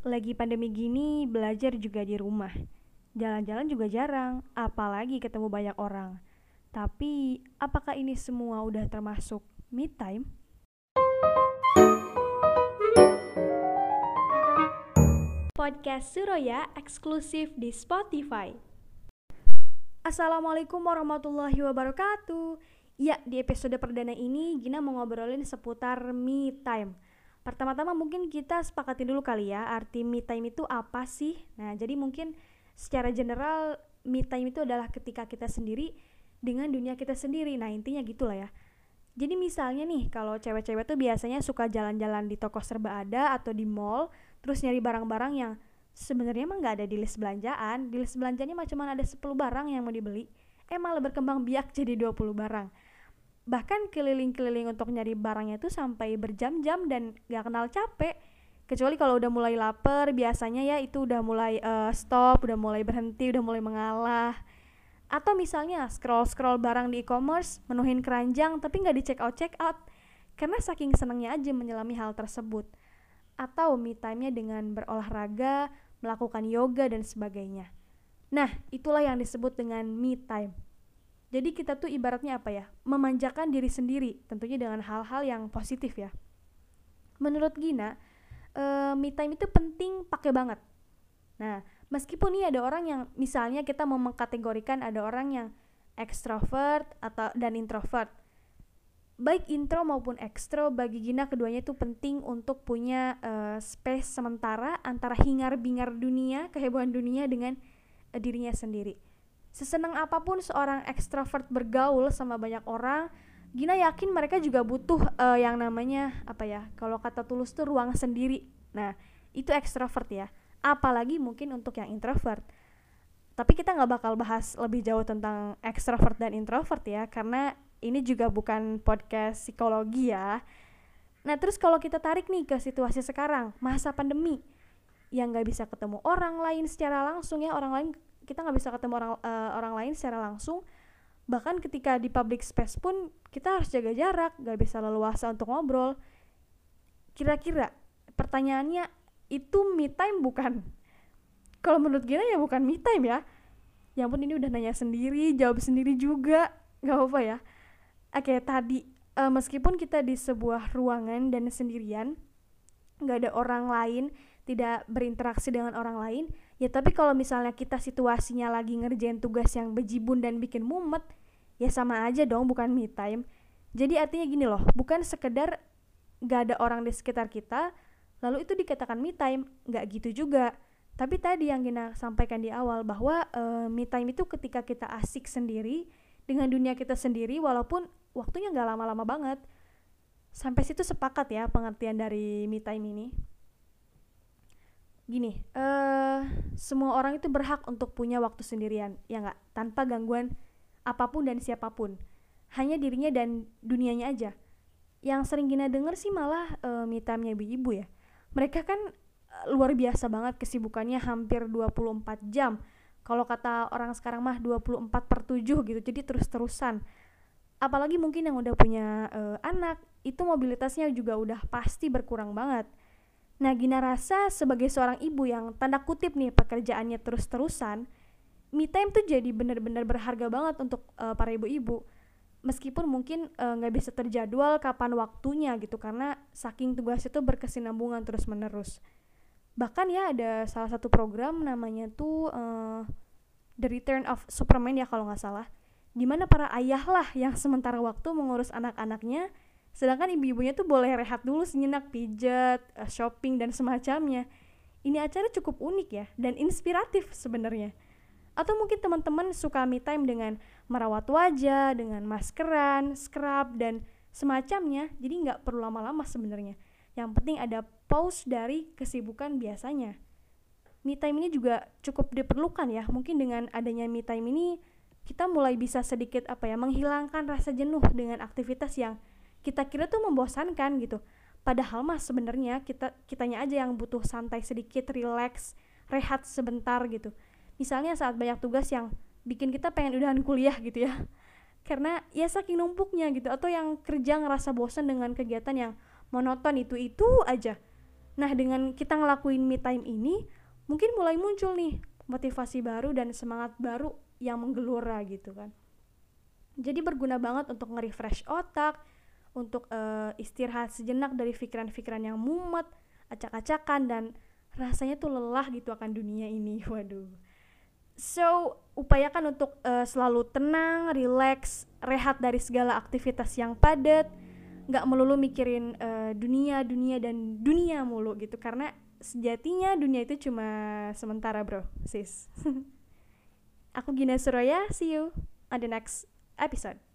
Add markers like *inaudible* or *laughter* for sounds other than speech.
lagi pandemi gini belajar juga di rumah. Jalan-jalan juga jarang, apalagi ketemu banyak orang. Tapi, apakah ini semua udah termasuk me time? Podcast Suroya eksklusif di Spotify. Assalamualaikum warahmatullahi wabarakatuh. Ya, di episode perdana ini Gina mau ngobrolin seputar me time Pertama-tama mungkin kita sepakatin dulu kali ya arti me time itu apa sih? Nah, jadi mungkin secara general me time itu adalah ketika kita sendiri dengan dunia kita sendiri. Nah, intinya gitulah ya. Jadi misalnya nih, kalau cewek-cewek tuh biasanya suka jalan-jalan di toko serba ada atau di mall, terus nyari barang-barang yang sebenarnya emang nggak ada di list belanjaan. Di list belanjanya cuma ada 10 barang yang mau dibeli. Eh malah berkembang biak *laughs* jadi 20 barang bahkan keliling-keliling untuk nyari barangnya itu sampai berjam-jam dan gak kenal capek. Kecuali kalau udah mulai lapar biasanya ya itu udah mulai uh, stop udah mulai berhenti udah mulai mengalah. Atau misalnya scroll scroll barang di e-commerce menuhin keranjang tapi nggak di check out check out. Karena saking senangnya aja menyelami hal tersebut. Atau me time-nya dengan berolahraga melakukan yoga dan sebagainya. Nah itulah yang disebut dengan me time jadi kita tuh ibaratnya apa ya? Memanjakan diri sendiri, tentunya dengan hal-hal yang positif ya. Menurut Gina, uh, me time itu penting pakai banget. Nah, meskipun nih ada orang yang misalnya kita mau mengkategorikan ada orang yang extrovert atau dan introvert. Baik intro maupun ekstro bagi Gina keduanya itu penting untuk punya uh, space sementara antara hingar-bingar dunia, kehebohan dunia dengan uh, dirinya sendiri Sesenang apa pun seorang ekstrovert bergaul sama banyak orang, Gina yakin mereka juga butuh uh, yang namanya apa ya? Kalau kata tulus tuh ruang sendiri. Nah, itu ekstrovert ya. Apalagi mungkin untuk yang introvert. Tapi kita nggak bakal bahas lebih jauh tentang ekstrovert dan introvert ya, karena ini juga bukan podcast psikologi ya. Nah, terus kalau kita tarik nih ke situasi sekarang, masa pandemi, yang nggak bisa ketemu orang lain secara langsung ya, orang lain kita nggak bisa ketemu orang uh, orang lain secara langsung. Bahkan ketika di public space pun kita harus jaga jarak nggak bisa leluasa untuk ngobrol. Kira-kira pertanyaannya itu me time bukan? *laughs* Kalau menurut Gina ya bukan me time ya. Ya ampun ini udah nanya sendiri jawab sendiri juga. Nggak apa ya. Oke tadi uh, meskipun kita di sebuah ruangan dan sendirian nggak ada orang lain tidak berinteraksi dengan orang lain ya tapi kalau misalnya kita situasinya lagi ngerjain tugas yang bejibun dan bikin mumet ya sama aja dong bukan me time. Jadi artinya gini loh bukan sekedar gak ada orang di sekitar kita lalu itu dikatakan me time nggak gitu juga. Tapi tadi yang kita sampaikan di awal bahwa uh, me time itu ketika kita asik sendiri dengan dunia kita sendiri walaupun waktunya nggak lama-lama banget. Sampai situ sepakat ya pengertian dari me time ini gini uh, semua orang itu berhak untuk punya waktu sendirian ya nggak? Tanpa gangguan apa pun dan siapa pun. Hanya dirinya dan dunianya aja. Yang sering Gina denger sih malah uh, me time-nya ibu-ibu ya. Mereka kan uh, luar biasa banget kesibukannya hampir 24 jam. Kalau kata orang sekarang mah 24 per 7 gitu jadi terus-terusan. Apalagi mungkin yang udah punya uh, anak itu mobilitasnya juga udah pasti berkurang banget Nah, Gina rasa sebagai seorang ibu yang tanda kutip nih pekerjaannya terus-terusan, me time tuh jadi benar-benar berharga banget untuk uh, para ibu-ibu. Meskipun mungkin eh, nggak uh, bisa terjadwal kapan waktunya gitu karena saking tugas itu berkesinambungan terus-menerus. Bahkan ya ada salah satu program namanya tuh uh, The Return of Superman ya kalau nggak salah. Di mana para ayah lah yang sementara waktu mengurus anak-anaknya sedangkan ibu-ibunya tuh boleh rehat dulu senyenak pijat uh, shopping dan semacamnya. Ini acara cukup unik ya dan inspiratif sebenarnya. Atau mungkin teman-teman suka me time dengan merawat wajah dengan maskeran scrub dan semacamnya. Jadi nggak perlu lama-lama sebenarnya. Yang penting ada pause dari kesibukan biasanya. Me time ini juga cukup diperlukan ya. Mungkin dengan adanya me time ini kita mulai bisa sedikit apa ya menghilangkan rasa jenuh dengan aktivitas yang kita kira tuh membosankan gitu. Padahal mah sebenarnya kita kitanya aja yang butuh santai sedikit relax rehat sebentar gitu. Misalnya saat banyak tugas yang bikin kita pengen udahan kuliah gitu ya. *laughs* Karena ya saking numpuknya gitu atau yang kerja ngerasa bosan dengan kegiatan yang monoton itu itu aja. Nah, dengan kita ngelakuin me time ini, mungkin mulai muncul nih motivasi baru dan semangat baru yang menggelora gitu kan. Jadi berguna banget untuk nge-refresh otak, untuk uh, istirahat sejenak dari pikiran-pikiran yang mumet, acak-acakan dan rasanya tuh lelah gitu akan dunia ini. *laughs* Waduh. So, upayakan untuk uh, selalu tenang, relax, rehat dari segala aktivitas yang padat, nggak melulu mikirin uh, dunia, dunia dan dunia mulu gitu karena sejatinya dunia itu cuma sementara, bro, sis. *laughs* Aku Gina Suraya, see you on the next episode.